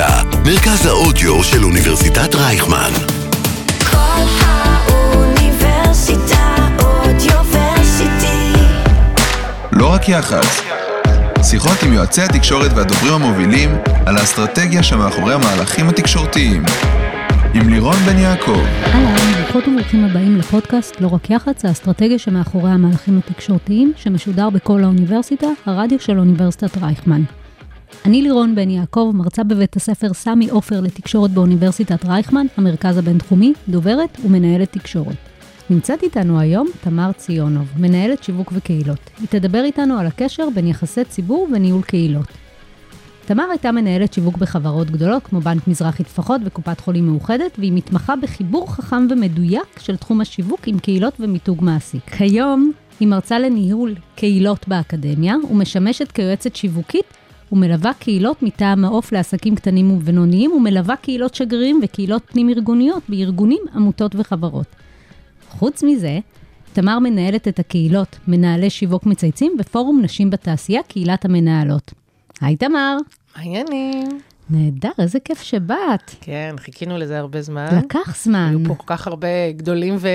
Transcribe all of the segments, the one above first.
האוניברסיטה, מרכז האודיו של אוניברסיטת רייכמן. כל האוניברסיטה אודיוורסיטי. לא רק יח"צ. שיחות עם יועצי התקשורת והדוברים המובילים על האסטרטגיה שמאחורי המהלכים התקשורתיים. עם לירון בן יעקב. אהלן, ברוכות וברוכים הבאים לפודקאסט לא רק יח"צ, האסטרטגיה שמאחורי המהלכים התקשורתיים, שמשודר בכל האוניברסיטה, הרדיו של אוניברסיטת רייכמן. אני לירון בן יעקב, מרצה בבית הספר סמי עופר לתקשורת באוניברסיטת רייכמן, המרכז הבינתחומי, דוברת ומנהלת תקשורת. נמצאת איתנו היום תמר ציונוב, מנהלת שיווק וקהילות. היא תדבר איתנו על הקשר בין יחסי ציבור וניהול קהילות. תמר הייתה מנהלת שיווק בחברות גדולות כמו בנק מזרחי טפחות וקופת חולים מאוחדת, והיא מתמחה בחיבור חכם ומדויק של תחום השיווק עם קהילות ומיתוג מעסיק. כיום היא מרצה לניהול קהילות באקדמיה ומשמשת כיועצת שיווקית ומלווה קהילות מטעם מעוף לעסקים קטנים ובינוניים ומלווה קהילות שגרירים וקהילות פנים-ארגוניות בארגונים, עמותות וחברות. חוץ מזה, תמר מנהלת את הקהילות מנהלי שיווק מצייצים בפורום נשים בתעשייה, קהילת המנהלות. היי תמר. מעניינים. נהדר, איזה כיף שבאת. כן, חיכינו לזה הרבה זמן. לקח זמן. היו פה כל כך הרבה גדולים ו...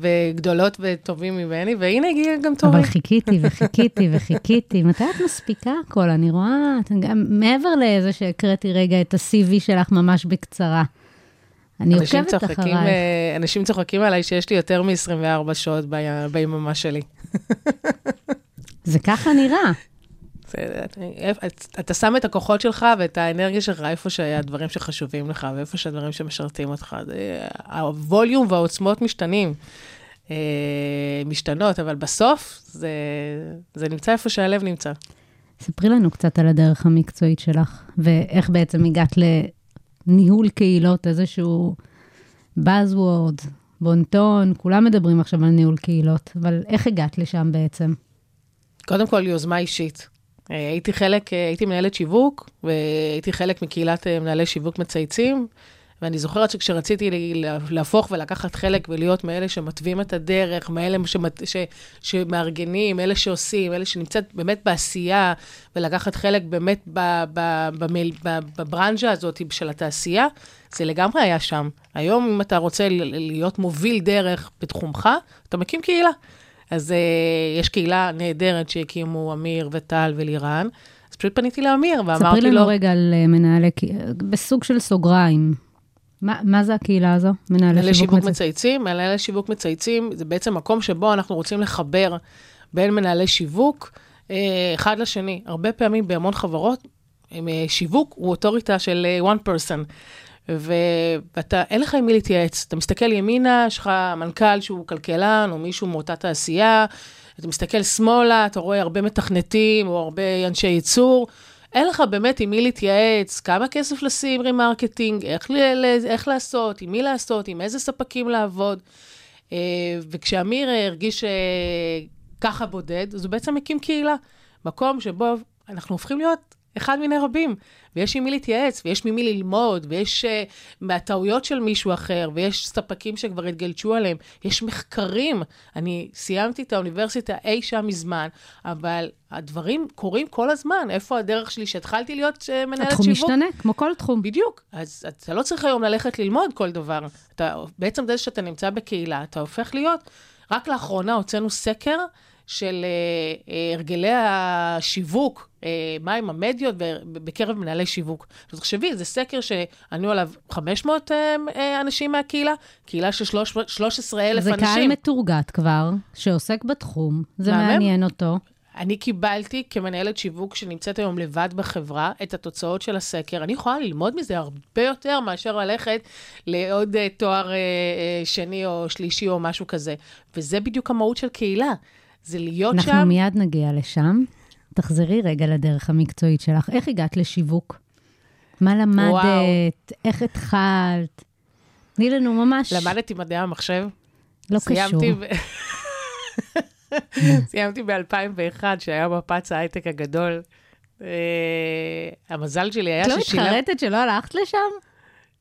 וגדולות וטובים ממני, והנה הגיע גם תורי. אבל חיכיתי וחיכיתי וחיכיתי. מתי את מספיקה הכל? אני רואה, גם מעבר לזה שהקראתי רגע את ה-CV שלך ממש בקצרה. אני עוקבת צוחקים, אחרייך. אה, אנשים צוחקים עליי שיש לי יותר מ-24 שעות בי- ביממה שלי. זה ככה נראה. אתה שם את הכוחות שלך ואת האנרגיה שלך איפה שהדברים שחשובים לך ואיפה שהדברים שמשרתים אותך. הווליום והעוצמות משתנים, אה, משתנות, אבל בסוף זה, זה נמצא איפה שהלב נמצא. ספרי לנו קצת על הדרך המקצועית שלך, ואיך בעצם הגעת לניהול קהילות, איזשהו Buzzword, בונטון, כולם מדברים עכשיו על ניהול קהילות, אבל איך הגעת לשם בעצם? קודם כל, יוזמה אישית. אה, הייתי חלק, אה, הייתי מנהלת שיווק, והייתי חלק מקהילת אה, מנהלי שיווק מצייצים, ואני זוכרת שכשרציתי להפוך ולקחת חלק ולהיות מאלה שמתווים את הדרך, מאלה שמת, ש, שמארגנים, אלה שעושים, אלה שנמצאת באמת בעשייה, ולקחת חלק באמת ב, ב, ב, בברנז'ה הזאת של התעשייה, זה לגמרי היה שם. היום, אם אתה רוצה להיות מוביל דרך בתחומך, אתה מקים קהילה. אז uh, יש קהילה נהדרת שהקימו אמיר וטל ולירן, אז פשוט פניתי לאמיר ספרי ואמרתי לנו לו, רגע על אה, מנהלי, ק- בסוג של סוגריים. מה, מה זה הקהילה הזו? מנהלי שיווק שיווק מצ... מצייצים, מנהלי שיווק מצייצים זה בעצם מקום שבו אנחנו רוצים לחבר בין מנהלי שיווק אה, אחד לשני. הרבה פעמים בהמון חברות, אה, שיווק הוא אוטוריטה של אה, one person. ואתה, אין לך עם מי להתייעץ. אתה מסתכל ימינה, יש לך מנכ"ל שהוא כלכלן, או מישהו מאותה תעשייה, אתה מסתכל שמאלה, אתה רואה הרבה מתכנתים, או הרבה אנשי ייצור. אין לך באמת עם מי להתייעץ, כמה כסף לשים remarketing, איך, איך לעשות, עם מי לעשות, עם איזה ספקים לעבוד. אה, וכשאמיר הרגיש אה, ככה בודד, אז הוא בעצם הקים קהילה. מקום שבו אנחנו הופכים להיות אחד מיני רבים, ויש עם מי להתייעץ, ויש ממי ללמוד, ויש אה, מהטעויות של מישהו אחר, ויש ספקים שכבר התגלשו עליהם, יש מחקרים. אני סיימתי את האוניברסיטה אי שם מזמן, אבל הדברים קורים כל הזמן. איפה הדרך שלי שהתחלתי להיות uh, מנהלת התחום שיווק? משתנה, כמו כל תחום. בדיוק. אז אתה לא צריך היום ללכת ללמוד כל דבר. אתה, בעצם זה שאתה נמצא בקהילה, אתה הופך להיות... רק לאחרונה הוצאנו סקר של אה, אה, הרגלי השיווק, אה, מהם המדיות בקרב מנהלי שיווק. אז תחשבי, זה סקר שענו עליו 500 אה, אה, אנשים מהקהילה, קהילה של 13,000 זה אנשים. קהל מתורגת כבר, שעוסק בתחום, זה. מעניין אותו. אני קיבלתי כמנהלת שיווק שנמצאת היום לבד בחברה את התוצאות של הסקר. אני יכולה ללמוד מזה הרבה יותר מאשר ללכת לעוד תואר שני או שלישי או משהו כזה. וזה בדיוק המהות של קהילה. זה להיות אנחנו שם. מיד נגיע לשם. תחזרי רגע לדרך המקצועית שלך. איך הגעת לשיווק? מה למדת? וואו. איך התחלת? תני לנו ממש... למדתי מדעי המחשב. לא קשור. סיימתי ב... סיימתי ב-2001, שהיה מפץ ההייטק הגדול. Uh, המזל שלי היה את לא. מתחרטת שלא הלכת לשם?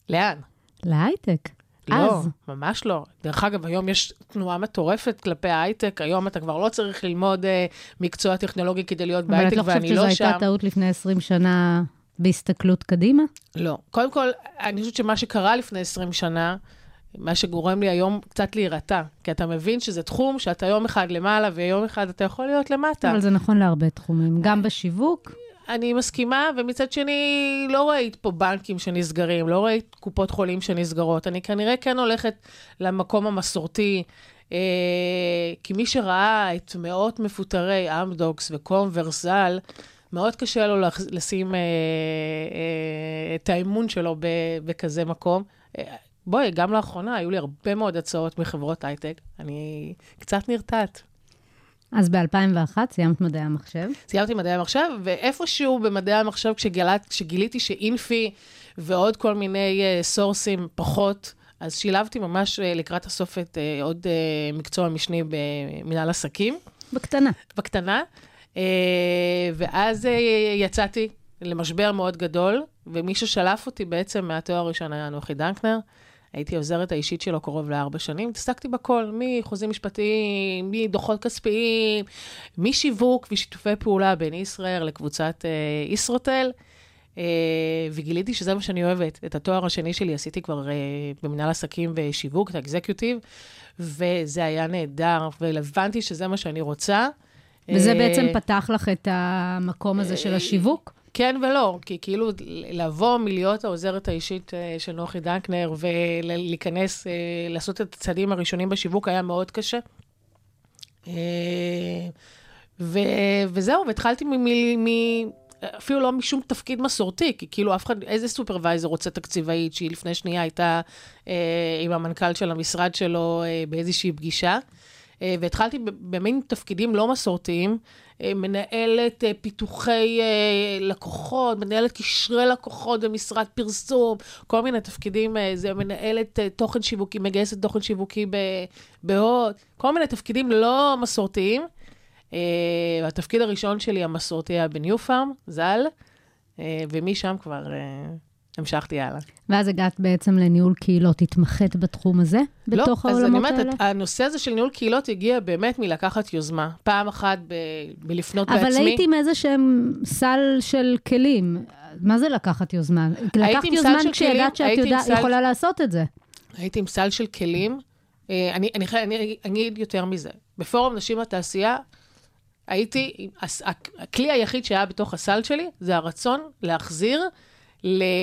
לאן? להייטק. לא, אז. ממש לא. דרך אגב, היום יש תנועה מטורפת כלפי ההייטק, היום אתה כבר לא צריך ללמוד uh, מקצוע טכנולוגי כדי להיות אבל את בהייטק, לא חושבת ואני שזו לא הייתה שם. טעות לפני 20 שנה בהסתכלות קדימה? לא. קודם כל, אני חושבת שמה שקרה לפני 20 שנה, מה שגורם לי היום קצת להירתע, כי אתה מבין שזה תחום שאתה יום אחד למעלה ויום אחד אתה יכול להיות למטה. אבל זה נכון להרבה תחומים, גם בשיווק. אני מסכימה, ומצד שני, לא ראית פה בנקים שנסגרים, לא ראית קופות חולים שנסגרות. אני כנראה כן הולכת למקום המסורתי, אה, כי מי שראה את מאות מפוטרי אמדוקס וקומברס, מאוד קשה לו לשים אה, אה, את האמון שלו ב- בכזה מקום. אה, בואי, גם לאחרונה היו לי הרבה מאוד הצעות מחברות הייטק. אני קצת נרתעת. אז ב-2001 סיימת מדעי המחשב. סיימתי מדעי המחשב, ואיפשהו במדעי המחשב, כשגילת, כשגיליתי שאינפי ועוד כל מיני אה, קורסים פחות, אז שילבתי ממש uh, לקראת הסוף את uh, עוד uh, מקצוע משני במנהל עסקים, בקטנה. בקטנה, uh, ואז uh, יצאתי למשבר מאוד גדול, ומי ששלף אותי בעצם מהתואר הראשון היה נוחי דנקנר. הייתי עוזרת האישית שלו קרוב לארבע שנים, התעסקתי בכל, מחוזים משפטיים, מדוחות כספיים, משיווק ושיתופי פעולה בין ישראייר לקבוצת אה, ישרוטל, אה, וגיליתי שזה מה שאני אוהבת. את התואר השני שלי עשיתי כבר אה, במנהל עסקים ושיווק, את האקזקיוטיב, וזה היה נהדר, והבנתי שזה מה שאני רוצה. וזה אה, בעצם פתח לך את המקום הזה של השיווק? כן ולא, כי כאילו לבוא מלהיות העוזרת האישית אה, של נוחי דנקנר ולהיכנס, אה, לעשות את הצעדים הראשונים בשיווק היה מאוד קשה. אה, ו, וזהו, והתחלתי מ... אפילו לא משום תפקיד מסורתי, כי כאילו אף אחד, איזה סופרוויזר רוצה תקציבאית שהיא לפני שנייה הייתה אה, עם המנכ"ל של המשרד שלו אה, באיזושהי פגישה. אה, והתחלתי במין תפקידים לא מסורתיים, מנהלת אה, פיתוחי אה, לקוחות, מנהלת קשרי לקוחות במשרד פרסום, כל מיני תפקידים, אה, זה מנהלת אה, תוכן שיווקי, מגייסת תוכן שיווקי בהוט, כל מיני תפקידים לא מסורתיים. אה, התפקיד הראשון שלי המסורתי היה בניו פארם, ז"ל, אה, ומשם כבר אה, המשכתי הלאה. ואז הגעת בעצם לניהול קהילות, התמחית בתחום הזה, בתוך לא, אז אני העולמות אומרת, האלה? הנושא הזה של ניהול קהילות הגיע באמת מלקחת יוזמה. פעם אחת ב- בלפנות אבל בעצמי. הייתי עם איזה שהם סל של כלים. מה זה לקחת יוזמה? לקחת יוזמה כשידעת שאת יודע, סל- יכולה לעשות את זה. הייתי עם סל של כלים. אה, אני, אני, אני, אני אגיד יותר מזה. בפורום נשים בתעשייה, הייתי, הכלי היחיד שהיה בתוך הסל שלי, זה הרצון להחזיר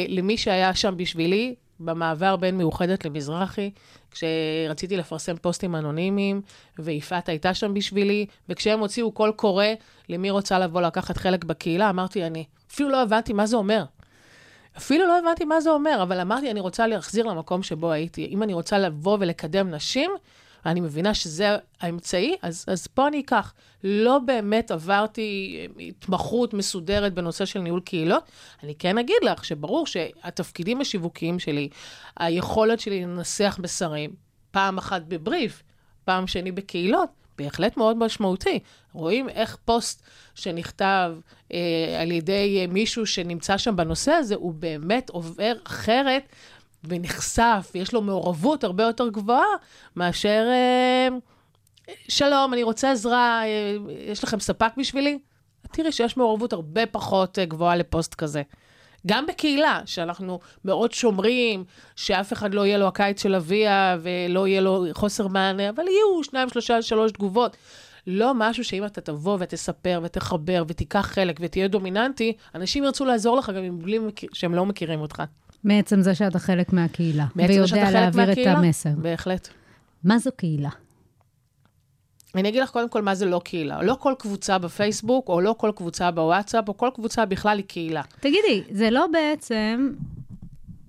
למי שהיה שם בשבילי, במעבר בין מאוחדת למזרחי, כשרציתי לפרסם פוסטים אנונימיים, ויפעת הייתה שם בשבילי, וכשהם הוציאו קול קורא למי רוצה לבוא לקחת חלק בקהילה, אמרתי אני. אפילו לא הבנתי מה זה אומר. אפילו לא הבנתי מה זה אומר, אבל אמרתי, אני רוצה להחזיר למקום שבו הייתי. אם אני רוצה לבוא ולקדם נשים, אני מבינה שזה האמצעי, אז, אז פה אני אקח. לא באמת עברתי אה, התמחות מסודרת בנושא של ניהול קהילות. אני כן אגיד לך שברור שהתפקידים השיווקיים שלי, היכולת שלי לנסח מסרים, פעם אחת בבריף, פעם שני בקהילות, בהחלט מאוד משמעותי. רואים איך פוסט שנכתב אה, על ידי אה, מישהו שנמצא שם בנושא הזה, הוא באמת עובר אחרת ונחשף, ויש לו מעורבות הרבה יותר גבוהה מאשר, אה, שלום, אני רוצה עזרה, אה, יש לכם ספק בשבילי? תראי שיש מעורבות הרבה פחות אה, גבוהה לפוסט כזה. גם בקהילה, שאנחנו מאוד שומרים, שאף אחד לא יהיה לו הקיץ של אביה ולא יהיה לו חוסר מענה, אבל יהיו שניים, שלושה, שלוש תגובות. לא משהו שאם אתה תבוא ותספר ותחבר ותיקח חלק ותהיה דומיננטי, אנשים ירצו לעזור לך גם מבלי מכיר- שהם לא מכירים אותך. מעצם זה שאתה חלק מהקהילה, בעצם שאתה ויודע חלק להעביר את מהקהילה? המסר. בהחלט. מה זו קהילה? אני אגיד לך קודם כל מה זה לא קהילה. לא כל קבוצה בפייסבוק, או לא כל קבוצה בוואטסאפ, או כל קבוצה בכלל היא קהילה. תגידי, זה לא בעצם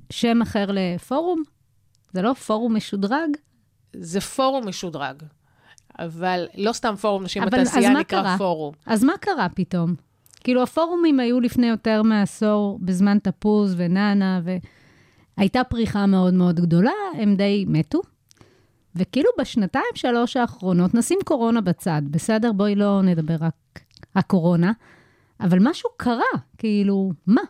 שם אחר לפורום? זה לא פורום משודרג? זה פורום משודרג. אבל לא סתם פורום נשים אבל בתעשייה נקרא קרה? פורום. אז מה קרה פתאום? כאילו, הפורומים היו לפני יותר מעשור, בזמן תפוז ונאנה, והייתה פריחה מאוד מאוד גדולה, הם די מתו. וכאילו בשנתיים, שלוש האחרונות, נשים קורונה בצד, בסדר? בואי לא נדבר רק הקורונה, אבל משהו קרה, כאילו, מה?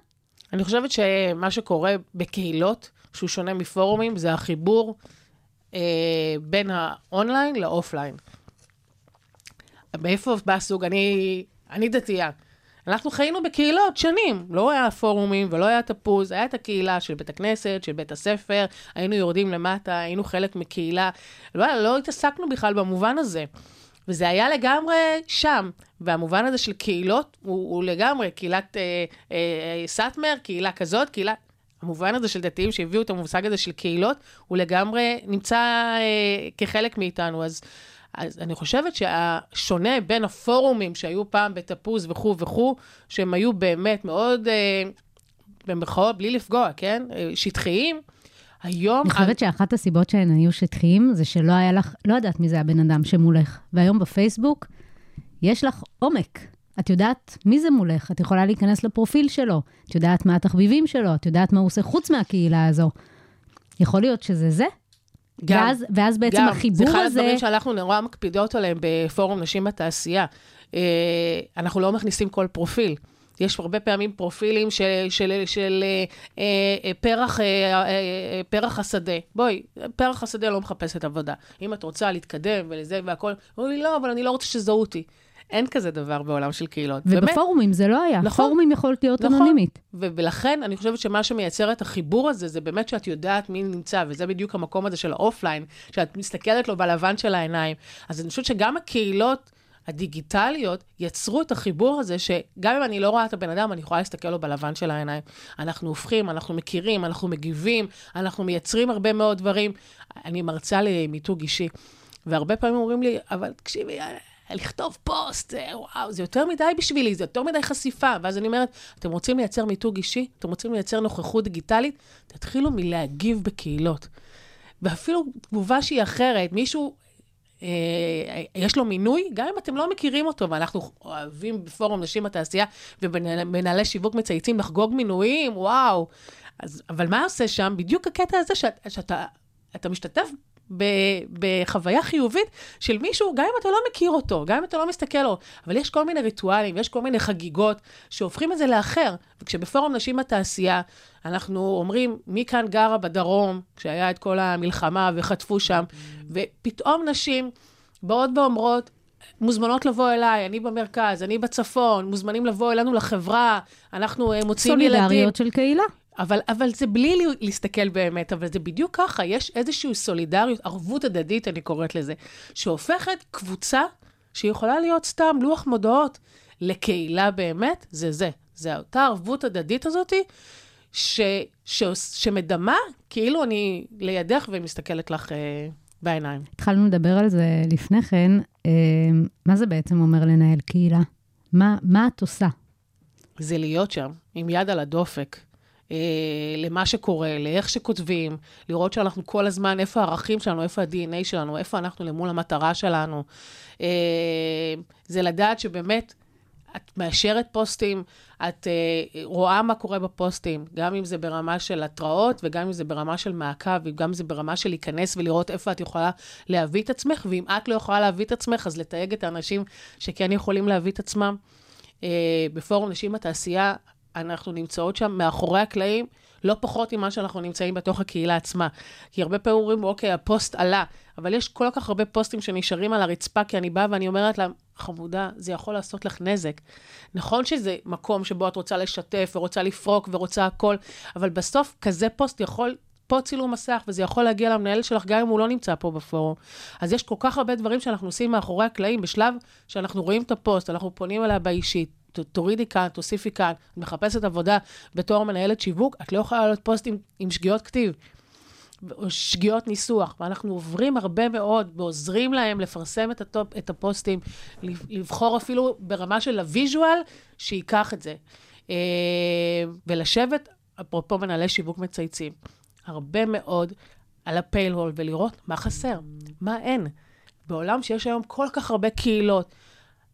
אני חושבת שמה שקורה בקהילות, שהוא שונה מפורומים, זה החיבור אה, בין האונליין לאופליין. מאיפה בא הסוג? אני, אני דתייה. אנחנו חיינו בקהילות שנים, לא היה פורומים ולא היה תפוז, היה את הקהילה של בית הכנסת, של בית הספר, היינו יורדים למטה, היינו חלק מקהילה, לא, לא התעסקנו בכלל במובן הזה. וזה היה לגמרי שם, והמובן הזה של קהילות הוא, הוא לגמרי קהילת אה, אה, סאטמר, קהילה כזאת, קהילה... המובן הזה של דתיים שהביאו את המושג הזה של קהילות, הוא לגמרי נמצא אה, כחלק מאיתנו. אז, אז אני חושבת שהשונה בין הפורומים שהיו פעם בתפוז וכו' וכו', שהם היו באמת מאוד, אה, במרכאות, בלי לפגוע, כן? אה, שטחיים, היום... אני חושבת שאחת הסיבות שהן היו שטחיים, זה שלא היה לך, לא יודעת מי זה הבן אדם שמולך. והיום בפייסבוק, יש לך עומק. את יודעת מי זה מולך, את יכולה להיכנס לפרופיל שלו, את יודעת מה התחביבים שלו, את יודעת מה הוא עושה חוץ מהקהילה הזו. יכול להיות שזה זה? גם, ואז, ואז בעצם גם, החיבור זה אחד הזה... הדברים שאנחנו נורא מקפידות עליהם בפורום נשים בתעשייה. אה, אנחנו לא מכניסים כל פרופיל. יש הרבה פעמים פרופילים של, של, של אה, אה, פרח, אה, אה, אה, פרח השדה. בואי, פרח השדה לא מחפשת עבודה. אם את רוצה להתקדם ולזה והכל, אומרים לי, לא, אבל אני לא רוצה שזהו אותי. אין כזה דבר בעולם של קהילות. באמת. ובפורומים זה לא היה. נכון. פורומים יכולת להיות נכון. אנונימית. ולכן אני חושבת שמה שמייצר את החיבור הזה, זה באמת שאת יודעת מי נמצא, וזה בדיוק המקום הזה של האופליין, שאת מסתכלת לו בלבן של העיניים. אז אני חושבת שגם הקהילות הדיגיטליות יצרו את החיבור הזה, שגם אם אני לא רואה את הבן אדם, אני יכולה להסתכל לו בלבן של העיניים. אנחנו הופכים, אנחנו מכירים, אנחנו מגיבים, אנחנו מייצרים הרבה מאוד דברים. אני מרצה למיתוג אישי, והרבה פעמים אומרים לי, אבל תקשיבי, לכתוב פוסט, וואו, זה יותר מדי בשבילי, זה יותר מדי חשיפה. ואז אני אומרת, אתם רוצים לייצר מיתוג אישי? אתם רוצים לייצר נוכחות דיגיטלית? תתחילו מלהגיב בקהילות. ואפילו תגובה שהיא אחרת, מישהו, אה, יש לו מינוי, גם אם אתם לא מכירים אותו, ואנחנו אוהבים בפורום נשים בתעשייה ומנהלי שיווק מצייצים לחגוג מינויים, וואו. אז, אבל מה עושה שם? בדיוק הקטע הזה שאת, שאתה אתה משתתף בחוויה חיובית של מישהו, גם אם אתה לא מכיר אותו, גם אם אתה לא מסתכל לו, אבל יש כל מיני ריטואלים, יש כל מיני חגיגות שהופכים את זה לאחר. וכשבפורום נשים בתעשייה, אנחנו אומרים, מי כאן גרה בדרום, כשהיה את כל המלחמה וחטפו שם, ופתאום נשים באות ואומרות, מוזמנות לבוא אליי, אני במרכז, אני בצפון, מוזמנים לבוא אלינו לחברה, אנחנו אה, מוציאים ילדים. סולידריות של קהילה. אבל, אבל זה בלי לי- להסתכל באמת, אבל זה בדיוק ככה, יש איזושהי סולידריות, ערבות הדדית, אני קוראת לזה, שהופכת קבוצה שיכולה להיות סתם לוח מודעות לקהילה באמת, זה זה. זה אותה ערבות הדדית הזאתי, ש, ש, שמדמה כאילו אני לידך ומסתכלת לך אה, בעיניים. התחלנו לדבר על זה לפני כן, אה, מה זה בעצם אומר לנהל קהילה? מה, מה את עושה? זה להיות שם, עם יד על הדופק. אה, למה שקורה, לאיך שכותבים, לראות שאנחנו כל הזמן, איפה הערכים שלנו, איפה ה-DNA שלנו, איפה אנחנו למול המטרה שלנו. אה, זה לדעת שבאמת את מאשרת פוסטים, את אה, רואה מה קורה בפוסטים, גם אם זה ברמה של התראות, וגם אם זה ברמה של מעקב, וגם אם זה ברמה של להיכנס ולראות איפה את יכולה להביא את עצמך, ואם את לא יכולה להביא את עצמך, אז לתייג את האנשים שכן יכולים להביא את עצמם. אה, בפורום נשים בתעשייה, אנחנו נמצאות שם מאחורי הקלעים, לא פחות ממה שאנחנו נמצאים בתוך הקהילה עצמה. כי הרבה פעמים אומרים, אוקיי, הפוסט עלה, אבל יש כל כך הרבה פוסטים שנשארים על הרצפה, כי אני באה ואני אומרת להם, חמודה, זה יכול לעשות לך נזק. נכון שזה מקום שבו את רוצה לשתף ורוצה לפרוק ורוצה הכל, אבל בסוף כזה פוסט יכול פה צילום מסך, וזה יכול להגיע למנהל שלך גם אם הוא לא נמצא פה בפורום. אז יש כל כך הרבה דברים שאנחנו עושים מאחורי הקלעים, בשלב שאנחנו רואים את הפוסט, אנחנו פונים אליה באישית. תורידי כאן, תוסיפי כאן, את מחפשת עבודה בתור מנהלת שיווק, את לא יכולה לעלות פוסט עם, עם שגיאות כתיב. או שגיאות ניסוח, ואנחנו עוברים הרבה מאוד ועוזרים להם לפרסם את, הטופ, את הפוסטים, לב- לבחור אפילו ברמה של ה visual, שייקח את זה. אה, ולשבת, אפרופו מנהלי שיווק מצייצים, הרבה מאוד על הפיילול ולראות מה חסר, מה אין. בעולם שיש היום כל כך הרבה קהילות,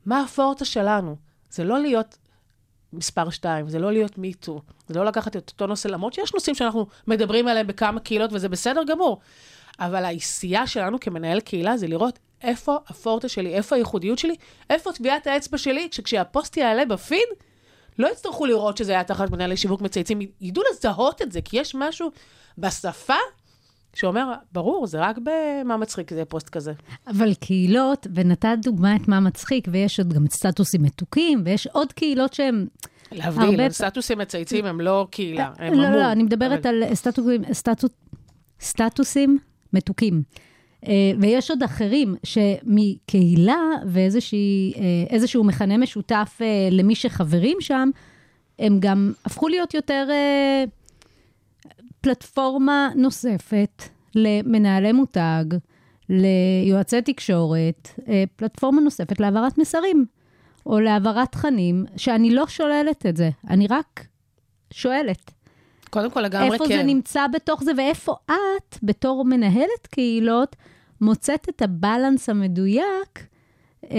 מה הפורטה שלנו? זה לא להיות מספר שתיים, זה לא להיות מיטו, זה לא לקחת את אותו נושא, למרות שיש נושאים שאנחנו מדברים עליהם בכמה קהילות וזה בסדר גמור, אבל העשייה שלנו כמנהל קהילה זה לראות איפה הפורטה שלי, איפה הייחודיות שלי, איפה טביעת האצבע שלי, שכשהפוסט יעלה בפיד, לא יצטרכו לראות שזה היה תחת מנהלי שיווק מצייצים, ידעו לזהות את זה, כי יש משהו בשפה שאומר, ברור, זה רק במה מצחיק זה פוסט כזה. אבל קהילות, ונתת דוגמה את מה מצחיק, ויש עוד גם סטטוסים מתוקים, ויש עוד קהילות שהם... להבדיל, הרבה- סטטוסים מצייצים הם לא קהילה, הם לא, אמור. לא, אני מדברת אבל- על סטטוסים, סטטוס, סטטוסים מתוקים. אה, ויש עוד אחרים שמקהילה ואיזשהו מכנה משותף אה, למי שחברים שם, הם גם הפכו להיות יותר אה, פלטפורמה נוספת למנהלי מותג, ליועצי תקשורת, אה, פלטפורמה נוספת להעברת מסרים, או להעברת תכנים, שאני לא שוללת את זה, אני רק שואלת. קודם כל לגמרי איפה כן. זה נמצא בתוך זה, ואיפה את, בתור מנהלת קהילות, מוצאת את הבלנס המדויק אה,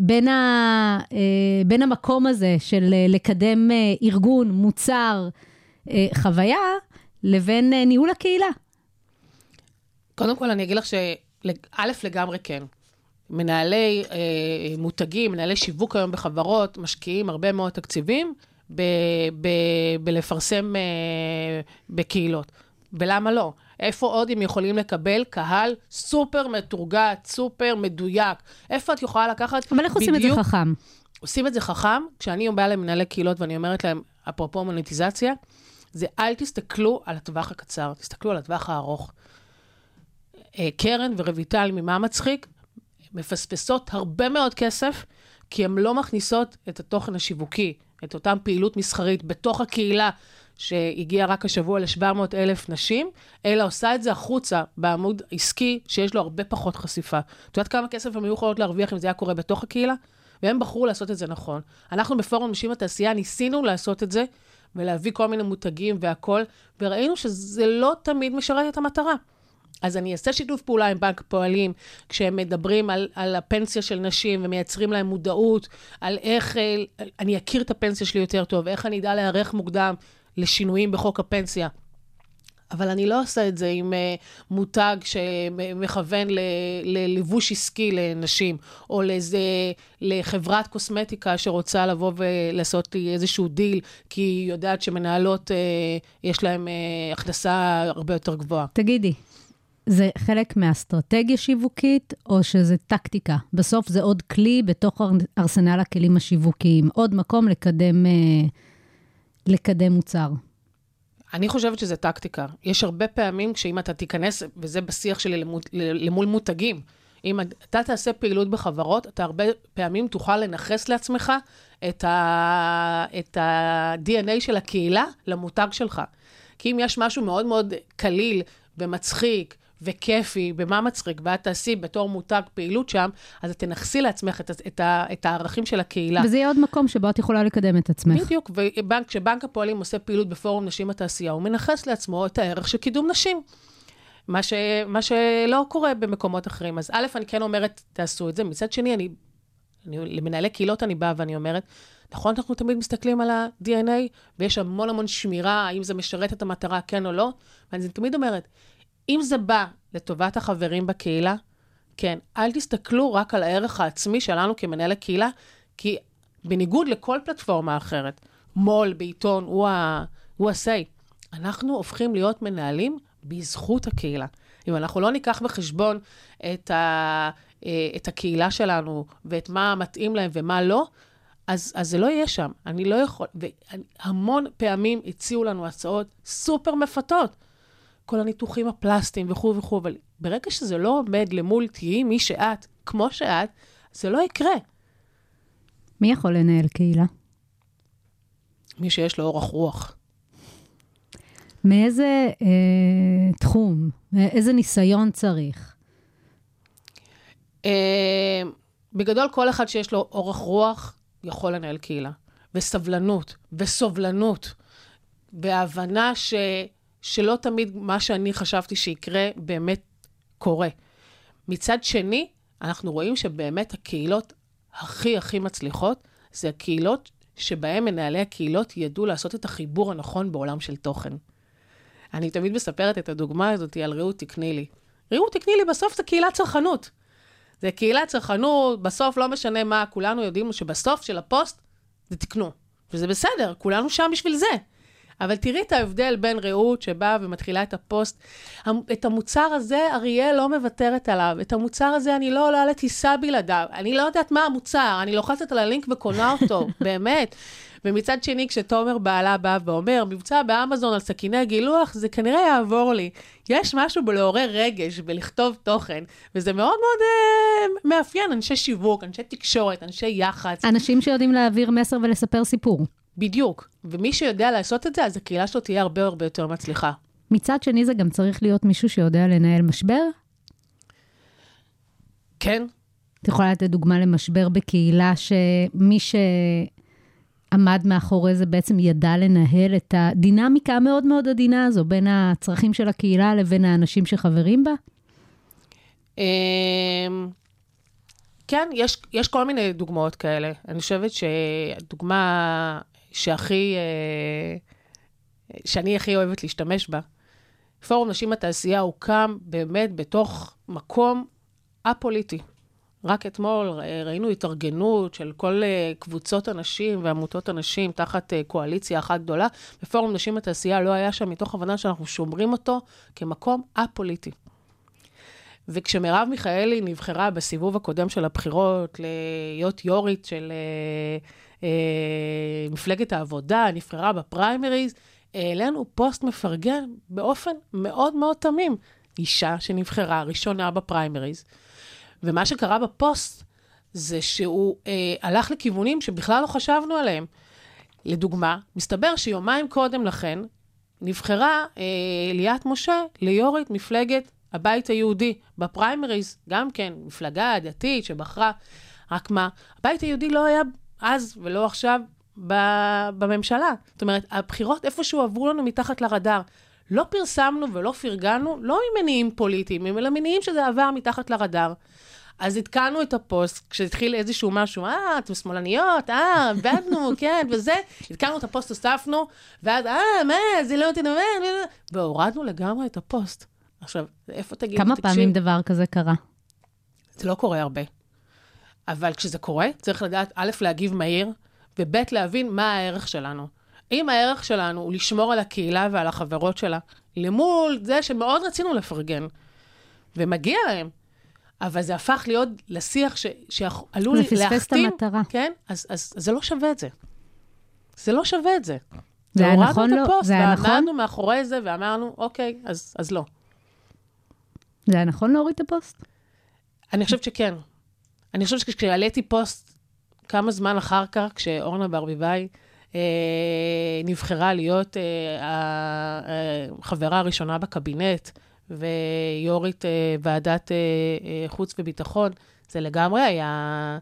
בין, ה, אה, בין המקום הזה של אה, לקדם אה, ארגון, מוצר, אה, חוויה, לבין אה, ניהול הקהילה. קודם כל, אני אגיד לך שא', לגמרי כן. מנהלי אה, מותגים, מנהלי שיווק היום בחברות, משקיעים הרבה מאוד תקציבים ב, ב, בלפרסם אה, בקהילות. ולמה לא? איפה עוד הם יכולים לקבל קהל סופר מתורגת, סופר מדויק? איפה את יכולה לקחת אבל איך עושים את זה בדיוק- חכם? עושים את זה חכם, כשאני באה למנהלי קהילות ואני אומרת להם, אפרופו מוניטיזציה, זה אל תסתכלו על הטווח הקצר, תסתכלו על הטווח הארוך. אה, קרן ורויטל ממה מצחיק, מפספסות הרבה מאוד כסף, כי הן לא מכניסות את התוכן השיווקי, את אותה פעילות מסחרית בתוך הקהילה שהגיעה רק השבוע ל-700 אלף נשים, אלא עושה את זה החוצה בעמוד עסקי שיש לו הרבה פחות חשיפה. את יודעת כמה כסף הן היו יכולות להרוויח אם זה היה קורה בתוך הקהילה? והם בחרו לעשות את זה נכון. אנחנו בפורום נשים בתעשייה ניסינו לעשות את זה, ולהביא כל מיני מותגים והכול, וראינו שזה לא תמיד משרת את המטרה. אז אני אעשה שיתוף פעולה עם בנק הפועלים, כשהם מדברים על, על הפנסיה של נשים ומייצרים להם מודעות, על איך אה, אני אכיר את הפנסיה שלי יותר טוב, איך אני אדע להיערך מוקדם לשינויים בחוק הפנסיה. אבל אני לא עושה את זה עם uh, מותג שמכוון ללבוש עסקי לנשים, או לאיזה, לחברת קוסמטיקה שרוצה לבוא ולעשות לי איזשהו דיל, כי היא יודעת שמנהלות, uh, יש להן uh, הכנסה הרבה יותר גבוהה. תגידי, זה חלק מאסטרטגיה שיווקית, או שזה טקטיקה? בסוף זה עוד כלי בתוך אר- ארסנל הכלים השיווקיים, עוד מקום לקדם, אה, לקדם מוצר. אני חושבת שזה טקטיקה. יש הרבה פעמים כשאם אתה תיכנס, וזה בשיח שלי למול, למול מותגים, אם אתה תעשה פעילות בחברות, אתה הרבה פעמים תוכל לנכס לעצמך את ה-DNA של הקהילה למותג שלך. כי אם יש משהו מאוד מאוד קליל ומצחיק וכיפי, במה מצחיק, ואת תעשי בתור מותג פעילות שם, אז את תנכסי לעצמך את, את, את הערכים של הקהילה. וזה יהיה עוד מקום שבו את יכולה לקדם את עצמך. בדיוק, וכשבנק הפועלים עושה פעילות בפורום נשים בתעשייה, הוא מנכס לעצמו את הערך של קידום נשים. מה, ש, מה שלא קורה במקומות אחרים. אז א', אני כן אומרת, תעשו את זה. מצד שני, אני, אני למנהלי קהילות אני באה ואני אומרת, נכון, אנחנו תמיד מסתכלים על ה-DNA, ויש המון המון שמירה, האם זה משרת את המטרה, כן או לא, ואני תמיד אומרת, אם זה בא לטובת החברים בקהילה, כן, אל תסתכלו רק על הערך העצמי שלנו כמנהל הקהילה, כי בניגוד לכל פלטפורמה אחרת, מו"ל בעיתון הוא ה-say, אנחנו הופכים להיות מנהלים בזכות הקהילה. אם אנחנו לא ניקח בחשבון את, ה, אה, את הקהילה שלנו ואת מה מתאים להם ומה לא, אז, אז זה לא יהיה שם. אני לא יכול, והמון פעמים הציעו לנו הצעות סופר מפתות. כל הניתוחים הפלסטיים וכו' וכו', אבל ברגע שזה לא עומד למול תהיי מי שאת, כמו שאת, זה לא יקרה. מי יכול לנהל קהילה? מי שיש לו אורך רוח. מאיזה אה, תחום, איזה ניסיון צריך? אה, בגדול, כל אחד שיש לו אורך רוח יכול לנהל קהילה. וסבלנות, וסובלנות, והבנה ש, שלא תמיד מה שאני חשבתי שיקרה באמת קורה. מצד שני, אנחנו רואים שבאמת הקהילות הכי הכי מצליחות, זה הקהילות שבהן מנהלי הקהילות ידעו לעשות את החיבור הנכון בעולם של תוכן. אני תמיד מספרת את הדוגמה הזאת על רעות תקני לי. רעות תקני לי, בסוף זה קהילת צרכנות. זה קהילת צרכנות, בסוף לא משנה מה, כולנו יודעים שבסוף של הפוסט זה תקנו. וזה בסדר, כולנו שם בשביל זה. אבל תראי את ההבדל בין רעות שבאה ומתחילה את הפוסט. את המוצר הזה, אריאל לא מוותרת עליו. את המוצר הזה, אני לא עולה לטיסה בלעדיו. אני לא יודעת מה המוצר, אני לוחצת על הלינק וקונה אותו, באמת. ומצד שני, כשתומר בעלה בא ואומר, מבצע באמזון על סכיני גילוח, זה כנראה יעבור לי. יש משהו בלעורר רגש, בלכתוב תוכן, וזה מאוד מאוד אה, מאפיין אנשי שיווק, אנשי תקשורת, אנשי יח"צ. אנשים שיודעים להעביר מסר ולספר סיפור. בדיוק. ומי שיודע לעשות את זה, אז הקהילה שלו תהיה הרבה הרבה יותר מצליחה. מצד שני, זה גם צריך להיות מישהו שיודע לנהל משבר. כן, את יכולה לתת דוגמה למשבר בקהילה שמי שעמד מאחורי זה בעצם ידע לנהל את הדינמיקה המאוד מאוד עדינה הזו בין הצרכים של הקהילה לבין האנשים שחברים בה? אמ, כן, יש, יש כל מיני דוגמאות כאלה. אני חושבת שהדוגמה שהכי, אה, שאני הכי אוהבת להשתמש בה, פורום נשים בתעשייה הוקם באמת בתוך מקום א-פוליטי. רק אתמול ר- ראינו התארגנות של כל אה, קבוצות הנשים ועמותות הנשים תחת אה, קואליציה אחת גדולה, ופורום נשים בתעשייה לא היה שם מתוך הבנה שאנחנו שומרים אותו כמקום א-פוליטי. וכשמרב מיכאלי נבחרה בסיבוב הקודם של הבחירות להיות יו"רית של אה, אה, מפלגת העבודה, נבחרה בפריימריז, העלינו פוסט מפרגן באופן מאוד מאוד תמים. אישה שנבחרה ראשונה בפריימריז. ומה שקרה בפוסט זה שהוא אה, הלך לכיוונים שבכלל לא חשבנו עליהם. לדוגמה, מסתבר שיומיים קודם לכן נבחרה אה, ליאת משה ליו"רית מפלגת הבית היהודי בפריימריז, גם כן, מפלגה דתית שבחרה. רק מה, הבית היהודי לא היה אז ולא עכשיו בממשלה. זאת אומרת, הבחירות איפשהו עברו לנו מתחת לרדאר. לא פרסמנו ולא פרגנו, לא ממניעים פוליטיים, אלא מניעים שזה עבר מתחת לרדאר. אז עדכנו את הפוסט, כשהתחיל איזשהו משהו, אה, אתם שמאלניות, אה, עבדנו, כן, וזה, עדכנו את הפוסט, הוספנו, ואז, אה, מה, זה לא תדבר, והורדנו לגמרי את הפוסט. עכשיו, איפה תגידו, כמה תקשיב, פעמים דבר כזה קרה? זה לא קורה הרבה. אבל כשזה קורה, צריך לדעת, א', להגיב מהיר, וב', להבין מה הערך שלנו. אם הערך שלנו הוא לשמור על הקהילה ועל החברות שלה, למול זה שמאוד רצינו לפרגן, ומגיע להם, אבל זה הפך להיות לשיח ש, שעלול זה פספס את להכתים, המטרה. כן? אז, אז, אז זה לא שווה את זה. זה לא שווה את זה. זה היה נכון את לא- הפוסט, זה היה נכון? ועמדנו מאחורי זה, ואמרנו, אוקיי, אז, אז לא. זה היה נכון להוריד את הפוסט? אני חושבת שכן. אני חושבת שכשהעליתי פוסט כמה זמן אחר כך, כשאורנה ברביבאי אה, נבחרה להיות אה, החברה הראשונה בקבינט ויו"רית אה, ועדת אה, אה, חוץ וביטחון, זה לגמרי היה